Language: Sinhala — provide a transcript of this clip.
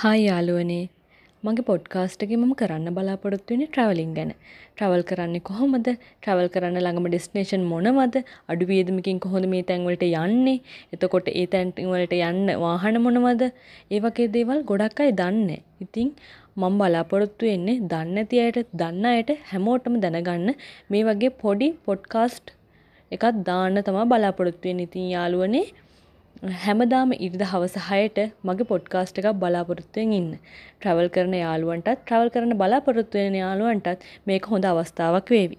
හායි යාළුවනේ මගේ පොඩ්කාස්ට් එකේ මම කරන්න බලාපොරොත්තු වෙන්නේ ට්‍රැවලින් ගැන. ට්‍රැවල් කරන්නේ කොහොමද? ට්‍රැවල් කරන්න ළඟම ඩෙස්ටිනේෂන් මොනවද? අඩු වියදමකින් කොහොමද මේ තැන් වලට යන්නේ? එතකොට ඒ තැන් වලට යන්න වාහන මොනවද? ඒ වගේ දේවල් ගොඩක් අය දන්නේ ඉතින් මම බලාපොරොත්තු වෙන්නේ දන්නේ නැති අයට දන්න අයට හැමෝටම දැනගන්න මේ වගේ පොඩි පොඩ්කාස්ට් එකක් දාන්න තමයි බලාපොරොත්තු වෙන්නේ. ඉතින් යාළුවනේ හැමදාම ඉරිදා හවස 6ට මගේ පොඩ්කාස්ට් එකක් බලාපොරොත්තුෙන් ඉන්න. ට්‍රැවල් කරන යාළුවන්ටත් ට්‍රැවල් කරන්න බලාපොරොත්තු වෙන යාළුවන්ටත් මේක හොඳ අවස්ථාවක් වේවි.